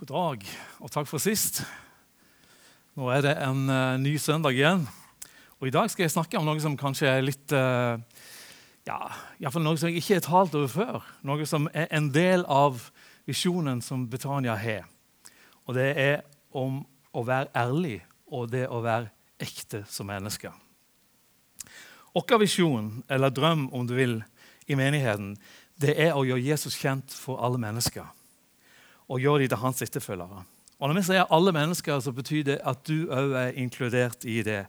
God dag, og takk for sist. Nå er det en uh, ny søndag igjen. Og I dag skal jeg snakke om noe som kanskje er litt uh, ja, iallfall noe som jeg ikke har talt over før. Noe som er en del av visjonen som Betania har. Og det er om å være ærlig og det å være ekte som mennesker. Vår visjon, eller drøm om du vil, i menigheten, det er å gjøre Jesus kjent for alle mennesker og gjør dem til hans etterfølgere. Og Når vi sier alle mennesker, så betyr det at du òg er inkludert i det.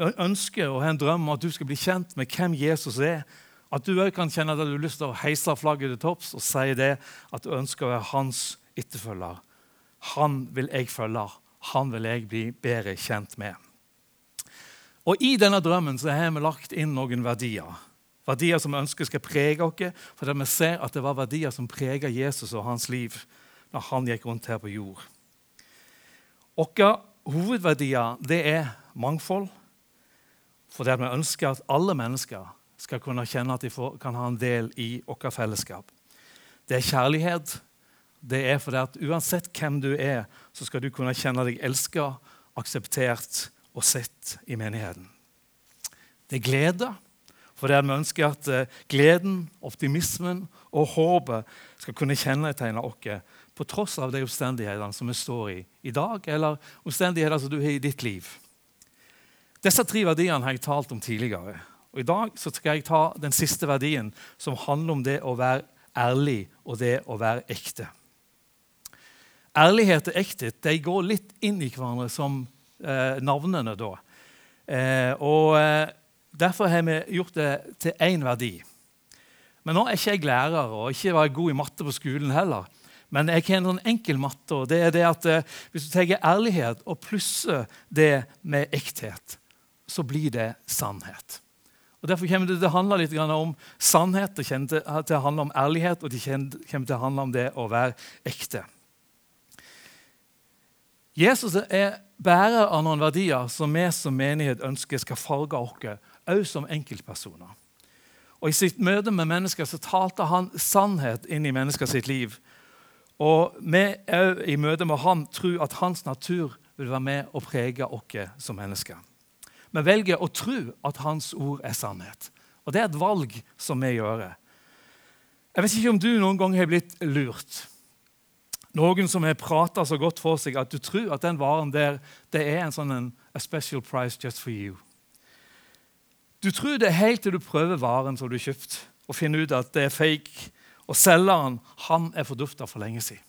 Vi ønsker og har en drøm om at du skal bli kjent med hvem Jesus er. At du òg kan kjenne at du har lyst til å heise flagget til topps og si det at du ønsker å være hans etterfølger. Han vil jeg følge. Han vil jeg bli bedre kjent med. Og I denne drømmen så har vi lagt inn noen verdier. Verdier som vi ønsker skal prege oss, fordi vi ser at det var verdier som preget Jesus og hans liv når han gikk rundt her på jord. Våre hovedverdier det er mangfold, fordi vi ønsker at alle mennesker skal kunne kjenne at de får, kan ha en del i vårt fellesskap. Det er kjærlighet. Det er fordi at uansett hvem du er, så skal du kunne kjenne deg elsket, akseptert og sett i menigheten. Det er glede, fordi vi ønsker at eh, gleden, optimismen og håpet skal kunne kjennetegne oss på tross av de omstendighetene som vi står i i dag, eller omstendigheter som du har i ditt liv. Disse tre verdiene har jeg talt om tidligere. Og I dag skal jeg ta den siste verdien, som handler om det å være ærlig og det å være ekte. Ærlighet og ekthet de går litt inn i hverandre som eh, navnene. da. Eh, og eh, Derfor har vi gjort det til én verdi. Men nå er ikke jeg lærer og ikke var god i matte på skolen heller. Men jeg har en sånn enkel matte, og det er det at eh, hvis du tar ærlighet og plusser det med ekthet, så blir det sannhet. Og Derfor kommer det til å handle litt om sannhet, det kommer til å handle om ærlighet, og det kommer til å handle om det å være ekte. Jesus er bærer av noen verdier som vi som menighet ønsker skal farge oss, også som enkeltpersoner. Og I sitt møte med mennesker så talte han sannhet inn i mennesker liv. Og vi òg i møte med ham tror at hans natur vil være med og prege oss som mennesker. Vi velger å tro at hans ord er sannhet. Og det er et valg som vi gjør. Jeg vet ikke om du noen gang har blitt lurt. Noen som har prata så godt for seg at du tror at den varen der det er en sånn a special price just for you. Du tror det helt til du prøver varen som du har kjøpt, og finner ut at det er fake og selgeren han er fordufta for lenge siden.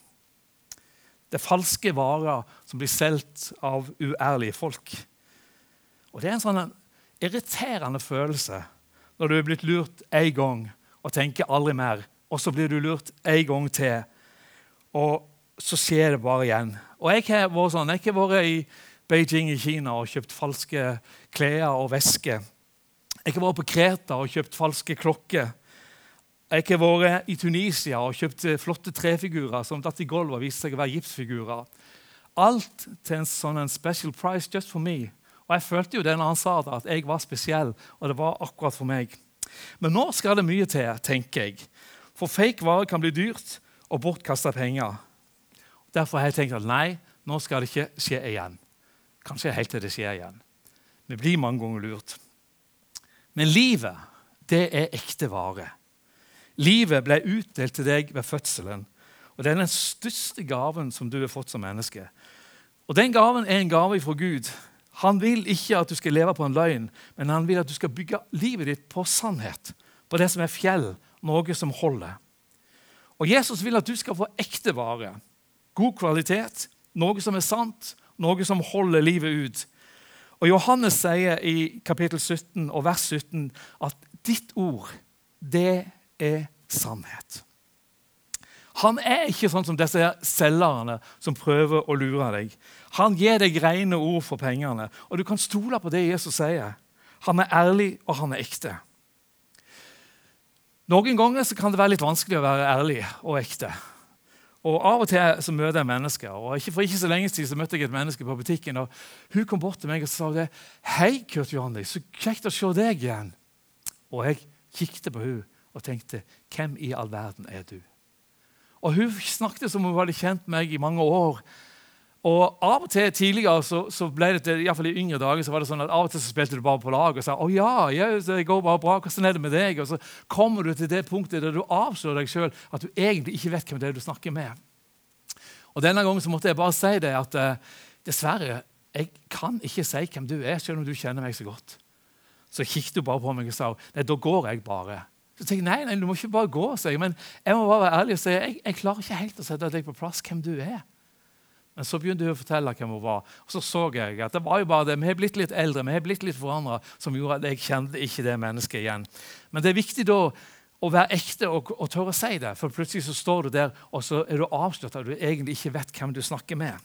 Det er falske varer som blir solgt av uærlige folk. Og Det er en sånn irriterende følelse når du er blitt lurt én gang og tenker aldri mer. Og så blir du lurt én gang til, og så skjer det bare igjen. Og Jeg har vært sånn, jeg har vært i Beijing i Kina og kjøpt falske klær og vesker. Jeg har vært på Kreta og kjøpt falske klokker. Jeg har vært i Tunisia og kjøpt flotte trefigurer som datt i gulvet og viste seg å være gipsfigurer. Alt til en sånn en special price just for me. Og Jeg følte jo det når han sa det, at jeg var spesiell, og det var akkurat for meg. Men nå skal det mye til, tenker jeg. For fake varer kan bli dyrt og bortkasta penger. Derfor har jeg tenkt at nei, nå skal det ikke skje igjen. Kanskje helt til det skjer igjen. Vi blir mange ganger lurt. Men livet, det er ekte vare. Livet ble utdelt til deg ved fødselen. Og Det er den største gaven som du har fått som menneske. Og Den gaven er en gave fra Gud. Han vil ikke at du skal leve på en løgn, men han vil at du skal bygge livet ditt på sannhet. På det som er fjell, noe som holder. Og Jesus vil at du skal få ekte vare. God kvalitet, noe som er sant, noe som holder livet ut. Og Johannes sier i kapittel 17 og vers 17 at ditt ord, det er sannhet. Han er ikke sånn som disse selgerne som prøver å lure deg. Han gir deg rene ord for pengene, og du kan stole på det Jesus sier. Han er ærlig, og han er ekte. Noen ganger kan det være litt vanskelig å være ærlig og ekte. Og Av og til så møter jeg mennesker. og ikke For ikke så lenge siden så møtte jeg et menneske på butikken. og Hun kom bort til meg og sa det, 'Hei, Kurt Johanni, så kjekt å se deg igjen.' Og jeg kikket på hun og tenkte 'Hvem i all verden er du?' Og Hun snakket som hun hadde kjent meg i mange år. Og Av og til tidligere så, så ble det i, fall i yngre dager, så var det sånn at av og til så spilte du bare på lag og sa å ja, ja, det går bare bra, hvordan er det med deg? Og så kommer du til det punktet der du avslører deg sjøl at du egentlig ikke vet hvem det er du snakker med. Og Denne gangen så måtte jeg bare si det at uh, dessverre, jeg kan ikke si hvem du er, selv om du kjenner meg så godt. Så kikket hun bare på meg og sa nei, da går jeg bare. Så tenkte jeg, nei, nei, du må ikke bare gå, sier jeg. Men jeg må bare være ærlig og si jeg, jeg klarer ikke helt å sette deg på plass hvem du er. Men så begynte hun å fortelle hvem hun var. Og så så jeg at det var jo bare det. Vi har blitt litt eldre, vi har blitt litt forandra, som gjorde at jeg kjente ikke det mennesket igjen. Men det er viktig da å være ekte og, og tørre å si det. For plutselig så står du der, og så er du avslørt at du egentlig ikke vet hvem du snakker med.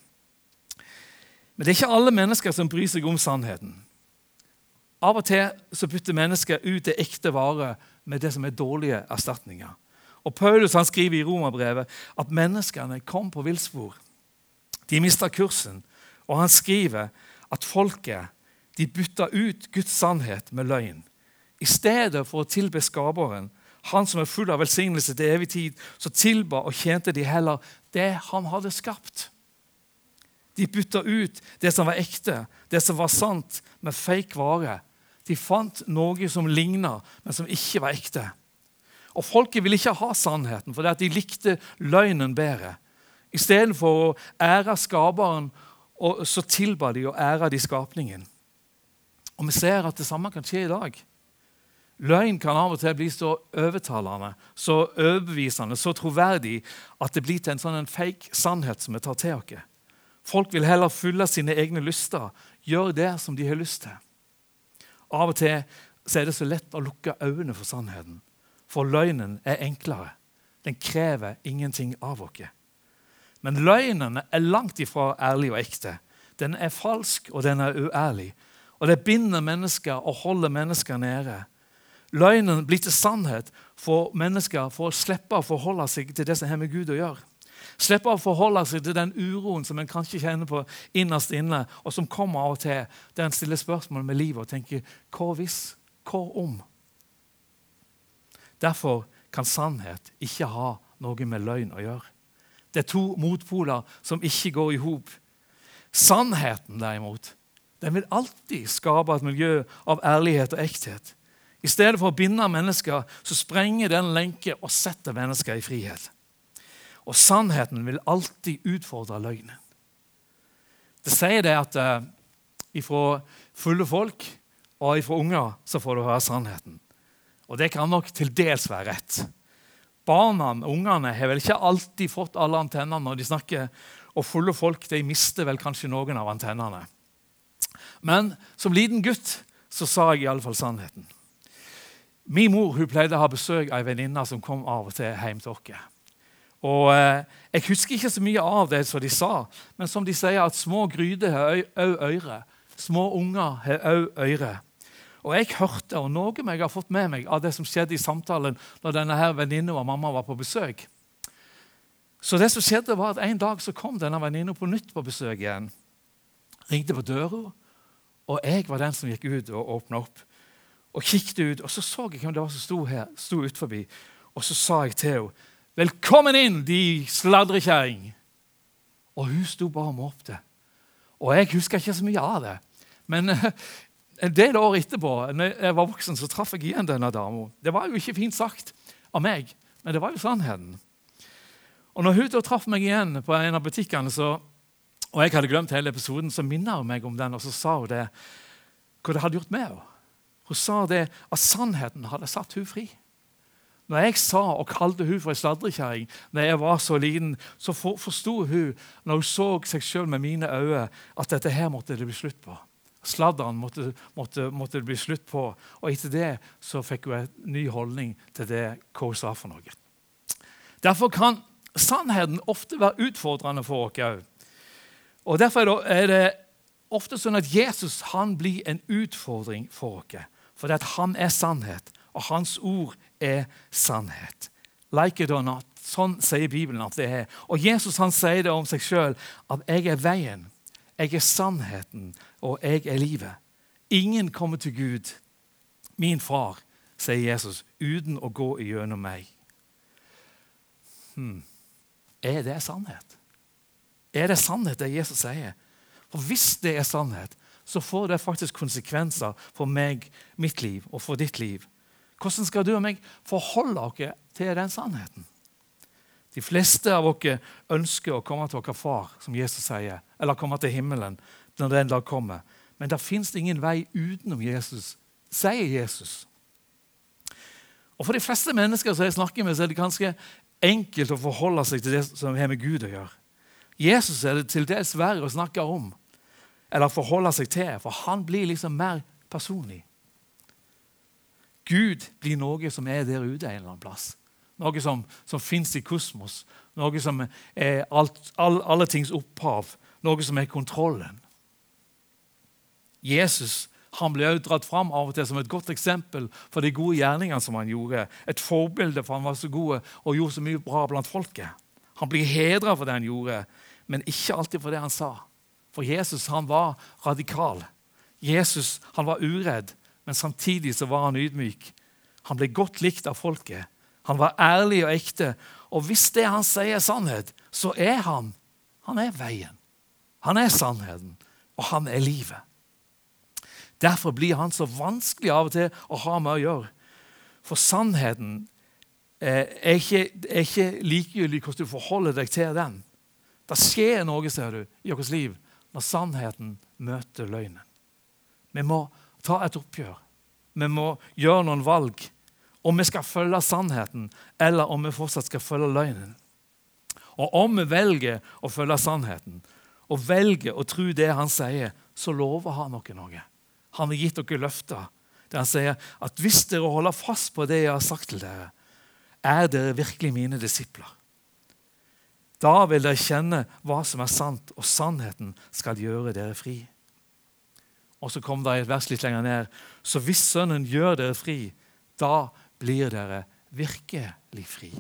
Men det er ikke alle mennesker som bryr seg om sannheten. Av og til så bytter mennesker ut det ekte vare med det som er dårlige erstatninger. Og Paulus han skriver i Romerbrevet at menneskene kom på villspor. De mista kursen. Og han skriver at folket de bytta ut Guds sannhet med løgn. I stedet for å tilbe Skaperen, han som er full av velsignelse til evig tid, så tilba og tjente de heller det han hadde skapt. De bytta ut det som var ekte, det som var sant, med fake vare. De fant noe som ligna, men som ikke var ekte. Og Folket ville ikke ha sannheten, for de likte løgnen bedre. Istedenfor å ære skaperen, så tilba de å ære de skapningen. Og Vi ser at det samme kan skje i dag. Løgn kan av og til bli så overtalende, så overbevisende, så troverdig at det blir til en sånn fake sannhet som vi tar til oss. Folk vil heller fylle sine egne lyster, gjøre det som de har lyst til. Av og til er det så lett å lukke øynene for sannheten, for løgnen er enklere. Den krever ingenting av oss. Men løgnen er langt ifra ærlig og ekte. Den er falsk, og den er uærlig. Og det binder mennesker og holder mennesker nede. Løgnen blir til sannhet for mennesker for å slippe å forholde seg til det som har med Gud å gjøre. Slippe å forholde seg til den uroen som en kanskje kjenner på innerst inne, og som kommer av og til der en stiller spørsmål med livet og tenker hva hvis? Hva om? Derfor kan sannhet ikke ha noe med løgn å gjøre. Det er to motpoler som ikke går i hop. Sannheten, derimot, den vil alltid skape et miljø av ærlighet og ekthet. I stedet for å binde mennesker så sprenger den lenke og setter mennesker i frihet. Og sannheten vil alltid utfordre løgnen. Det sier det at uh, ifra fulle folk og ifra unger så får du høre sannheten. Og det kan nok til dels være rett. Barna, ungene, har vel ikke alltid fått alle antennene når de snakker, og fulle folk de mister vel kanskje noen av antennene. Men som liten gutt så sa jeg i alle fall sannheten. Min mor hun pleide å ha besøk av ei venninne som kom av og til hjem til oss. Og eh, Jeg husker ikke så mye av det som de sa, men som de sier at små gryter har òg øre. Små unger har òg øre. Og jeg hørte, og noe jeg har fått med meg av det som skjedde i samtalen når denne her venninna og mamma var på besøk. Så det som skjedde var at En dag så kom denne venninna på nytt på besøk igjen. Ringte på døra, og jeg var den som gikk ut og åpna opp. Og kikket ut, og så så jeg hvem det var som sto her, sto ut forbi. Og så sa jeg til henne 'Velkommen inn, de sladrekjerring!' Og hun sto bare og måpte. Og jeg husker ikke så mye av det. Men eh, en del år etterpå når jeg var voksen, så traff jeg igjen denne dama. Det var jo ikke fint sagt av meg, men det var jo sannheten. Og når hun da traff meg igjen på en av butikkene, så, og jeg hadde glemt hele episoden, så minnet hun meg om den, og så sa hun det, hva det hadde gjort med henne. Hun sa det at sannheten hadde satt hun fri. Når jeg sa og kalte hun for ei sladrekjerring når jeg var så liten, så forsto hun, når hun så seg sjøl med mine øyne, at dette her måtte det bli slutt på. Sladderen måtte, måtte, måtte, det bli slutt på. Og etter det så fikk hun en ny holdning til det hva hun sa for noe. Derfor kan sannheten ofte være utfordrende for oss òg. Og Derfor er det ofte sånn at Jesus han blir en utfordring for oss. Fordi at han er sannhet, og hans ord er sannhet. Like it or not. Sånn sier Bibelen at det er. Og Jesus han sier det om seg sjøl, at 'jeg er veien, jeg er sannheten, og jeg er livet'. Ingen kommer til Gud, min far, sier Jesus, uten å gå gjennom meg. Hmm. er det sannhet? Er det sannhet, det Jesus sier? For Hvis det er sannhet, så får det faktisk konsekvenser for meg, mitt liv og for ditt liv. Hvordan skal du og meg forholde oss til den sannheten? De fleste av oss ønsker å komme til vår far, som Jesus sier, eller komme til himmelen når den dag kommer. Men det fins ingen vei utenom Jesus, sier Jesus. Og For de fleste mennesker som jeg snakker med, så er det ganske enkelt å forholde seg til det som har med Gud å gjøre. Jesus er det til dels verre å snakke om eller forholde seg til, for han blir liksom mer personlig. Gud blir noe som er der ute en eller annen plass. Noe som, som fins i kosmos. Noe som er alt, all, alle tings opphav. Noe som er kontrollen. Jesus han ble også dratt fram av og til som et godt eksempel for de gode gjerningene som han gjorde. Et forbilde for han var så god og gjorde så mye bra blant folket. Han blir hedra for det han gjorde, men ikke alltid for det han sa. For Jesus han var radikal. Jesus han var uredd, men samtidig så var han ydmyk. Han ble godt likt av folket. Han var ærlig og ekte. Og hvis det han sier, er sannhet, så er han han er veien. Han er sannheten, og han er livet. Derfor blir han så vanskelig av og til å ha med å gjøre. For sannheten eh, er ikke, er ikke likegyldig hvordan du forholder deg til den. Det skjer noe ser du, i vårt liv når sannheten møter løgnen. Vi må ta et oppgjør. Vi må gjøre noen valg. Om vi skal følge sannheten, eller om vi fortsatt skal følge løgnen. Og om vi velger å følge sannheten og velger å tro det han sier, så lover han dere noe. Han har gitt dere løfter der han sier at hvis dere holder fast på det jeg har sagt til dere, er dere virkelig mine disipler. Da vil dere kjenne hva som er sant, og sannheten skal gjøre dere fri. Og så kom det et vers litt lenger ned. Så hvis Sønnen gjør dere fri, da blir dere virkelig fri.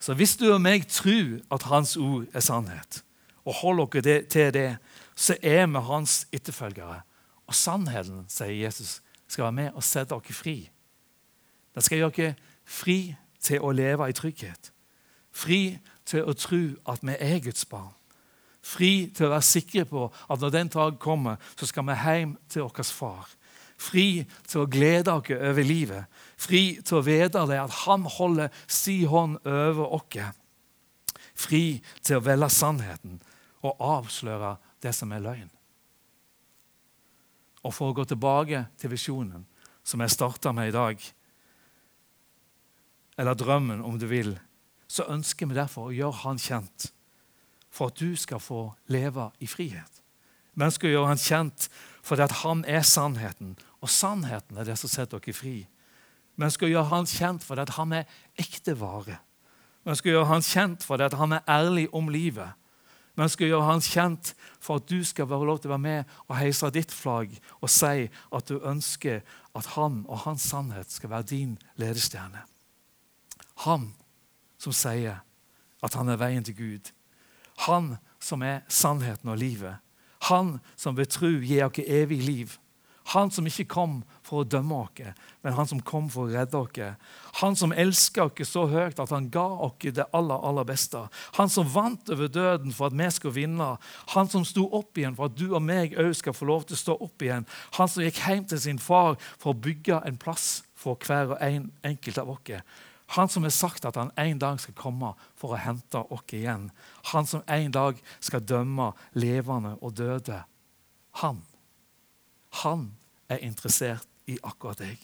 Så hvis du og meg tror at Hans ord er sannhet, og holder dere til det, så er vi hans etterfølgere. Og sannheten, sier Jesus, skal være med og sette dere fri. Den skal gjøre dere fri til å leve i trygghet. Fri til å tro at vi er Guds barn. Fri til å være sikre på at når den dag kommer, så skal vi hjem til vår far. Fri til å glede oss over livet. Fri til å vite at han holder si hånd over oss. Fri til å velge sannheten og avsløre det som er løgn. Og for å gå tilbake til visjonen som jeg starta med i dag, eller drømmen, om du vil, så ønsker vi derfor å gjøre Han kjent for at du skal få leve i frihet. Ønsker å gjøre Han kjent fordi at Han er sannheten, og sannheten er det som setter dere fri. Ønsker å gjøre Han kjent fordi at Han er ekte vare. Ønsker å gjøre Han kjent fordi at Han er ærlig om livet. Ønsker å gjøre Han kjent for at du skal være lov til å være med og heise ditt flagg og si at du ønsker at Han og Hans sannhet skal være din ledestjerne. Han som sier at han er veien til Gud. Han som er sannheten og livet. Han som ved tru gir oss evig liv. Han som ikke kom for å dømme oss, men han som kom for å redde oss. Han som elsker oss så høyt at han ga oss det aller, aller beste. Han som vant over døden for at vi skulle vinne. Han som sto opp igjen for at du og meg òg skal få lov til å stå opp igjen. Han som gikk hjem til sin far for å bygge en plass for hver og en enkelt av oss. Han som har sagt at han en dag skal komme for å hente oss igjen. Han som en dag skal dømme levende og døde. Han. Han er interessert i akkurat deg.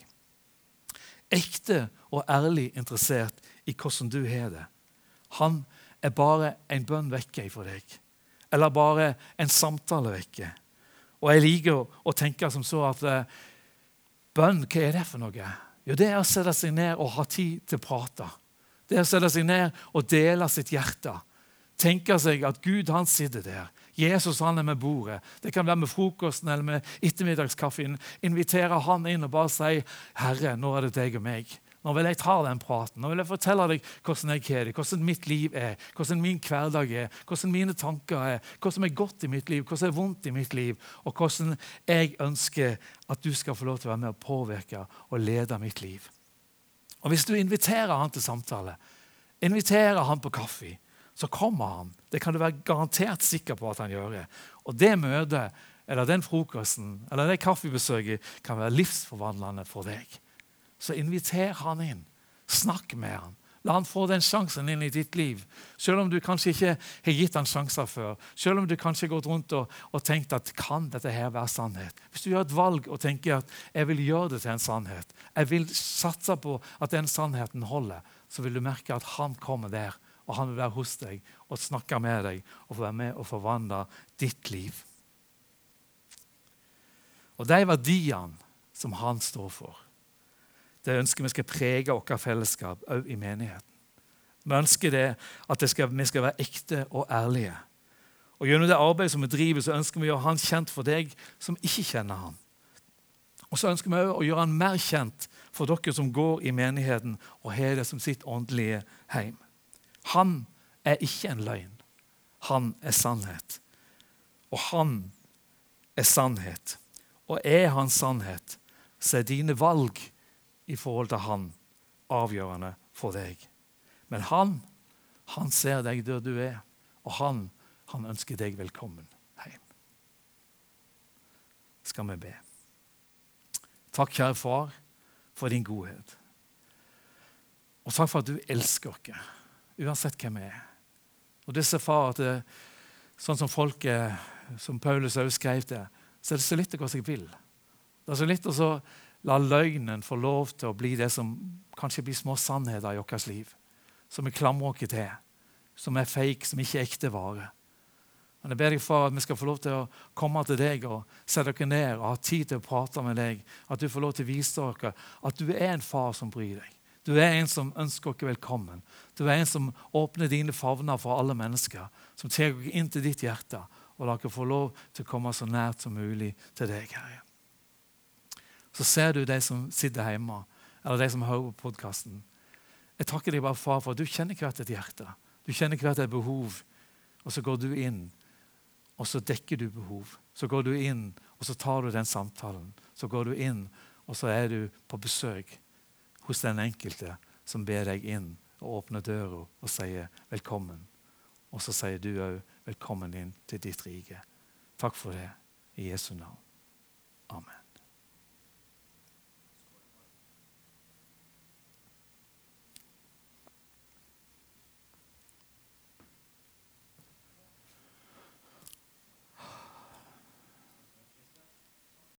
Ekte og ærlig interessert i hvordan du har det. Han er bare en bønn vekke fra deg, eller bare en samtale vekke. Og jeg liker å, tenke som så at uh, bønn, hva er det for noe? Jo, det er å sette seg ned og ha tid til å prate. Det er å sette seg ned og dele sitt hjerte. Tenke seg at Gud han sitter der Jesus han er med bordet. Det kan være med frokosten eller med ettermiddagskaffen. Invitere han inn og bare si 'Herre, nå er det deg og meg'. Nå vil jeg ta den praten. Nå vil jeg fortelle deg hvordan jeg har hvordan mitt liv er, hvordan min hverdag er, hvordan mine tanker er, hva som er godt i mitt liv, hva som er vondt i mitt liv, og hvordan jeg ønsker at du skal få lov til å være med og påvirke og lede mitt liv. Og Hvis du inviterer han til samtale, inviterer han på kaffe, så kommer han. Det kan du være garantert sikker på at han gjør. det. Og det møtet eller den frokosten eller det kaffebesøket kan være livsforvandlende for deg. Så inviter han inn. Snakk med han. La han få den sjansen inn i ditt liv. Selv om du kanskje ikke har gitt han sjanser før. Selv om du kanskje har gått rundt og, og, tenkt at kan dette her være sannhet? Hvis du gjør et valg og tenker at jeg vil gjøre det til en sannhet, jeg vil satse på at den sannheten holder, så vil du merke at han kommer der, og han vil være hos deg og snakke med deg og være med og forvandle ditt liv. Og de verdiene som han står for, det ønsker vi skal prege vårt fellesskap òg i menigheten. Vi ønsker det at det skal, vi skal være ekte og ærlige. Og Gjennom det arbeidet som vi driver, så ønsker vi å gjøre han kjent for deg som ikke kjenner han. Og så ønsker vi å gjøre han mer kjent for dere som går i menigheten og har det som sitt åndelige heim. Han er ikke en løgn. Han er sannhet. Og han er sannhet. Og er han sannhet, så er dine valg i forhold til han avgjørende for deg. Men han, han ser deg der du er, og han, han ønsker deg velkommen hjem. Skal vi be. Takk, kjære far, for din godhet. Og takk for at du elsker oss, uansett hvem vi er. Og disse far, at det, sånn som folket, som Paulus også skrev det, så er det så litt å gå seg vill. Det er så litt å la løgnen få lov til å bli det som kanskje blir små sannheter i vårt liv. Som vi klamrer oss til. Som er fake, som ikke er ekte vare. Men jeg ber deg, far, at vi skal få lov til å komme til deg og sette dere ned og ha tid til å prate med deg. At du får lov til å vise dere at du er en far som bryr deg. Du er en som ønsker dere velkommen. Du er en som åpner dine favner for alle mennesker. Som tar dere inn til ditt hjerte og la dere få lov til å komme så nært som mulig til deg, Herre så ser du de som sitter hjemme, eller de som hører på podkasten. Jeg takker deg bare, far, for at du kjenner hvert et hjerte. Du kjenner hvert et behov. Og så går du inn, og så dekker du behov. Så går du inn, og så tar du den samtalen. Så går du inn, og så er du på besøk hos den enkelte som ber deg inn og åpner døra og sier velkommen. Og så sier du òg velkommen inn til ditt rike. Takk for det i Jesu navn. Amen.